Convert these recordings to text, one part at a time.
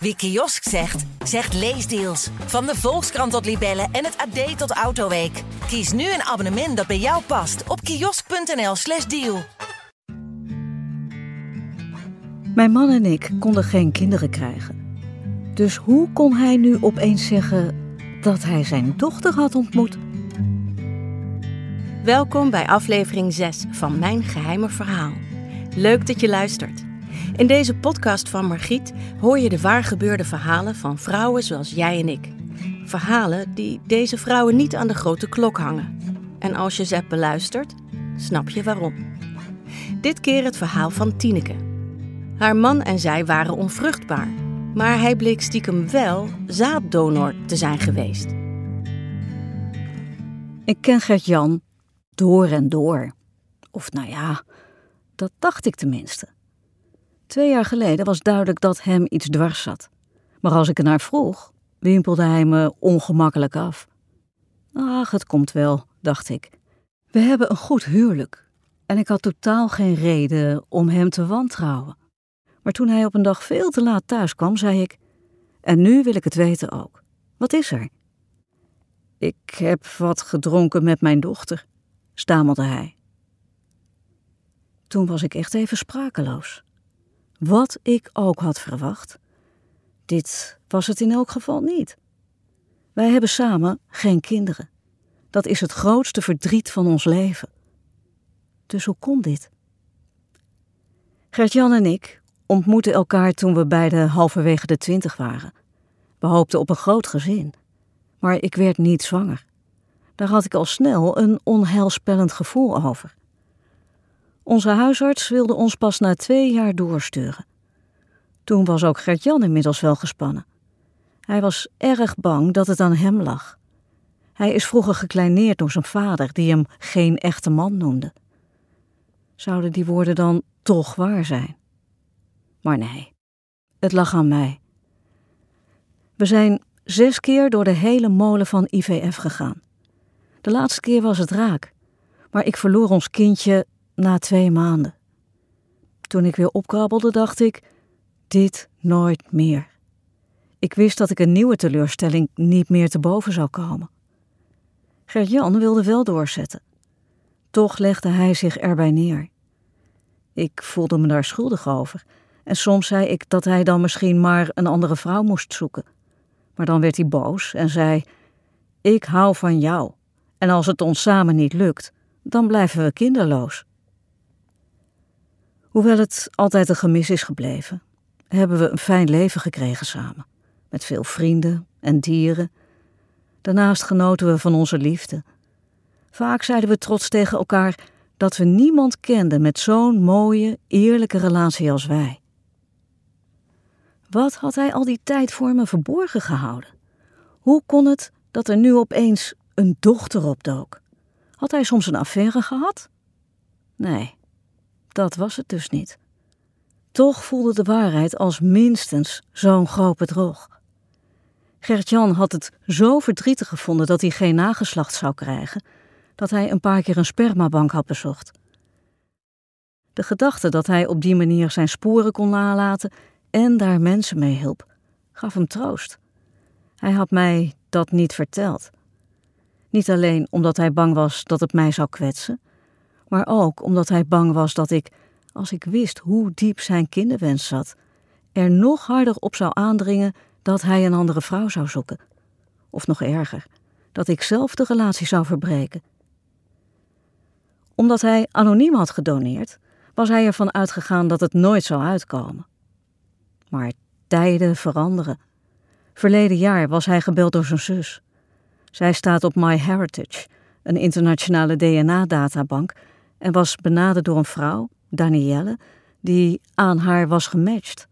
Wie kiosk zegt, zegt leesdeals. Van de Volkskrant tot Libellen en het AD tot Autoweek. Kies nu een abonnement dat bij jou past op kiosk.nl/slash deal. Mijn man en ik konden geen kinderen krijgen. Dus hoe kon hij nu opeens zeggen dat hij zijn dochter had ontmoet? Welkom bij aflevering 6 van Mijn Geheime Verhaal. Leuk dat je luistert. In deze podcast van Margriet hoor je de waargebeurde verhalen van vrouwen zoals jij en ik. Verhalen die deze vrouwen niet aan de grote klok hangen. En als je ze hebt beluisterd, snap je waarom. Dit keer het verhaal van Tineke. Haar man en zij waren onvruchtbaar, maar hij bleek stiekem wel zaaddonor te zijn geweest. Ik ken Gert-Jan door en door. Of nou ja, dat dacht ik tenminste. Twee jaar geleden was duidelijk dat hem iets dwars zat. Maar als ik ernaar vroeg, wimpelde hij me ongemakkelijk af. Ach, het komt wel, dacht ik. We hebben een goed huwelijk. En ik had totaal geen reden om hem te wantrouwen. Maar toen hij op een dag veel te laat thuis kwam, zei ik: En nu wil ik het weten ook. Wat is er? Ik heb wat gedronken met mijn dochter, stamelde hij. Toen was ik echt even sprakeloos. Wat ik ook had verwacht, dit was het in elk geval niet. Wij hebben samen geen kinderen. Dat is het grootste verdriet van ons leven. Dus hoe kon dit? Gert-Jan en ik ontmoetten elkaar toen we beide halverwege de twintig waren. We hoopten op een groot gezin, maar ik werd niet zwanger. Daar had ik al snel een onheilspellend gevoel over. Onze huisarts wilde ons pas na twee jaar doorsturen. Toen was ook Gert-Jan inmiddels wel gespannen. Hij was erg bang dat het aan hem lag. Hij is vroeger gekleineerd door zijn vader, die hem geen echte man noemde. Zouden die woorden dan toch waar zijn? Maar nee, het lag aan mij. We zijn zes keer door de hele molen van IVF gegaan. De laatste keer was het raak, maar ik verloor ons kindje na twee maanden. Toen ik weer opkrabbelde, dacht ik: dit nooit meer. Ik wist dat ik een nieuwe teleurstelling niet meer te boven zou komen. Gert-Jan wilde wel doorzetten. Toch legde hij zich erbij neer. Ik voelde me daar schuldig over. En soms zei ik dat hij dan misschien maar een andere vrouw moest zoeken. Maar dan werd hij boos en zei: Ik hou van jou. En als het ons samen niet lukt, dan blijven we kinderloos. Hoewel het altijd een gemis is gebleven, hebben we een fijn leven gekregen samen. Met veel vrienden en dieren. Daarnaast genoten we van onze liefde. Vaak zeiden we trots tegen elkaar dat we niemand kenden met zo'n mooie, eerlijke relatie als wij. Wat had hij al die tijd voor me verborgen gehouden? Hoe kon het dat er nu opeens een dochter opdook? Had hij soms een affaire gehad? Nee, dat was het dus niet. Toch voelde de waarheid als minstens zo'n groot bedrog. Gert-Jan had het zo verdrietig gevonden dat hij geen nageslacht zou krijgen, dat hij een paar keer een spermabank had bezocht. De gedachte dat hij op die manier zijn sporen kon nalaten en daar mensen mee hielp, gaf hem troost. Hij had mij dat niet verteld. Niet alleen omdat hij bang was dat het mij zou kwetsen, maar ook omdat hij bang was dat ik, als ik wist hoe diep zijn kinderwens zat, er nog harder op zou aandringen dat hij een andere vrouw zou zoeken. Of nog erger, dat ik zelf de relatie zou verbreken. Omdat hij anoniem had gedoneerd, was hij ervan uitgegaan dat het nooit zou uitkomen. Maar tijden veranderen. Verleden jaar was hij gebeld door zijn zus. Zij staat op MyHeritage, een internationale DNA-databank, en was benaderd door een vrouw, Danielle, die aan haar was gematcht.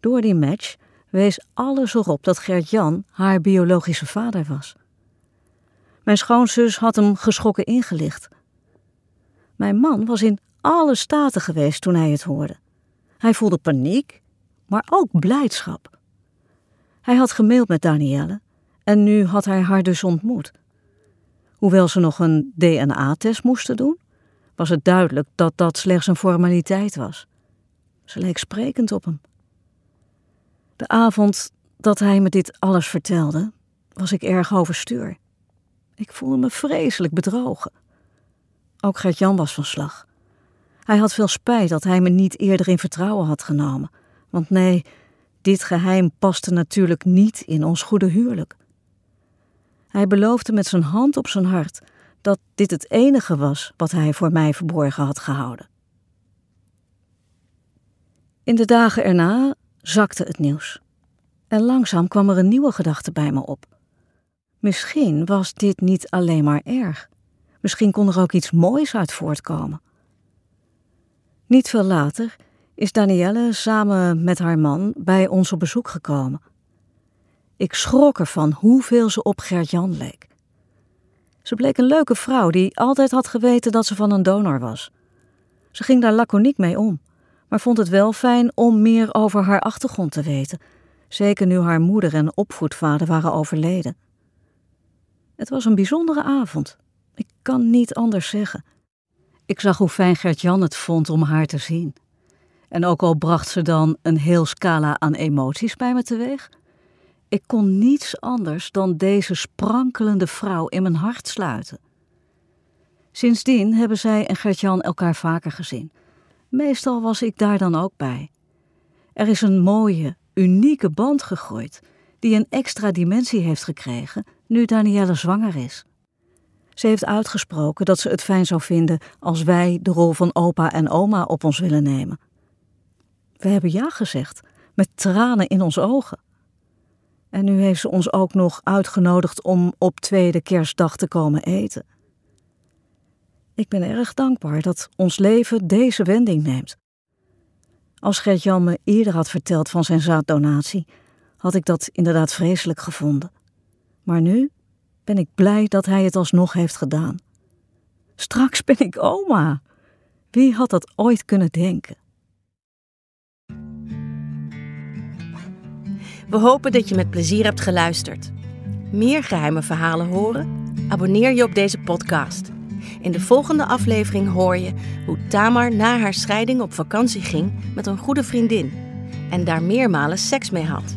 Door die match wees alles erop dat Gert-Jan haar biologische vader was. Mijn schoonzus had hem geschokken ingelicht. Mijn man was in alle staten geweest toen hij het hoorde. Hij voelde paniek, maar ook blijdschap. Hij had gemaild met Danielle en nu had hij haar dus ontmoet. Hoewel ze nog een DNA-test moesten doen, was het duidelijk dat dat slechts een formaliteit was. Ze leek sprekend op hem. De avond dat hij me dit alles vertelde, was ik erg overstuur. Ik voelde me vreselijk bedrogen. Ook Gert-Jan was van slag. Hij had veel spijt dat hij me niet eerder in vertrouwen had genomen. Want nee, dit geheim paste natuurlijk niet in ons goede huwelijk. Hij beloofde met zijn hand op zijn hart dat dit het enige was wat hij voor mij verborgen had gehouden. In de dagen erna zakte het nieuws. En langzaam kwam er een nieuwe gedachte bij me op. Misschien was dit niet alleen maar erg. Misschien kon er ook iets moois uit voortkomen. Niet veel later is Danielle samen met haar man bij ons op bezoek gekomen. Ik schrok ervan hoeveel ze op Gert-Jan leek. Ze bleek een leuke vrouw die altijd had geweten dat ze van een donor was. Ze ging daar laconiek mee om, maar vond het wel fijn om meer over haar achtergrond te weten, zeker nu haar moeder en opvoedvader waren overleden. Het was een bijzondere avond. Ik kan niet anders zeggen. Ik zag hoe fijn Gert-Jan het vond om haar te zien. En ook al bracht ze dan een heel scala aan emoties bij me teweeg, ik kon niets anders dan deze sprankelende vrouw in mijn hart sluiten. Sindsdien hebben zij en Gertjan elkaar vaker gezien. Meestal was ik daar dan ook bij. Er is een mooie, unieke band gegroeid, die een extra dimensie heeft gekregen nu Danielle zwanger is. Ze heeft uitgesproken dat ze het fijn zou vinden als wij de rol van opa en oma op ons willen nemen. We hebben ja gezegd, met tranen in onze ogen. En nu heeft ze ons ook nog uitgenodigd om op tweede kerstdag te komen eten. Ik ben erg dankbaar dat ons leven deze wending neemt. Als Gert-Jan me eerder had verteld van zijn zaaddonatie, had ik dat inderdaad vreselijk gevonden. Maar nu ben ik blij dat hij het alsnog heeft gedaan. Straks ben ik oma. Wie had dat ooit kunnen denken? We hopen dat je met plezier hebt geluisterd. Meer geheime verhalen horen? Abonneer je op deze podcast. In de volgende aflevering hoor je hoe Tamar na haar scheiding op vakantie ging met een goede vriendin en daar meermalen seks mee had.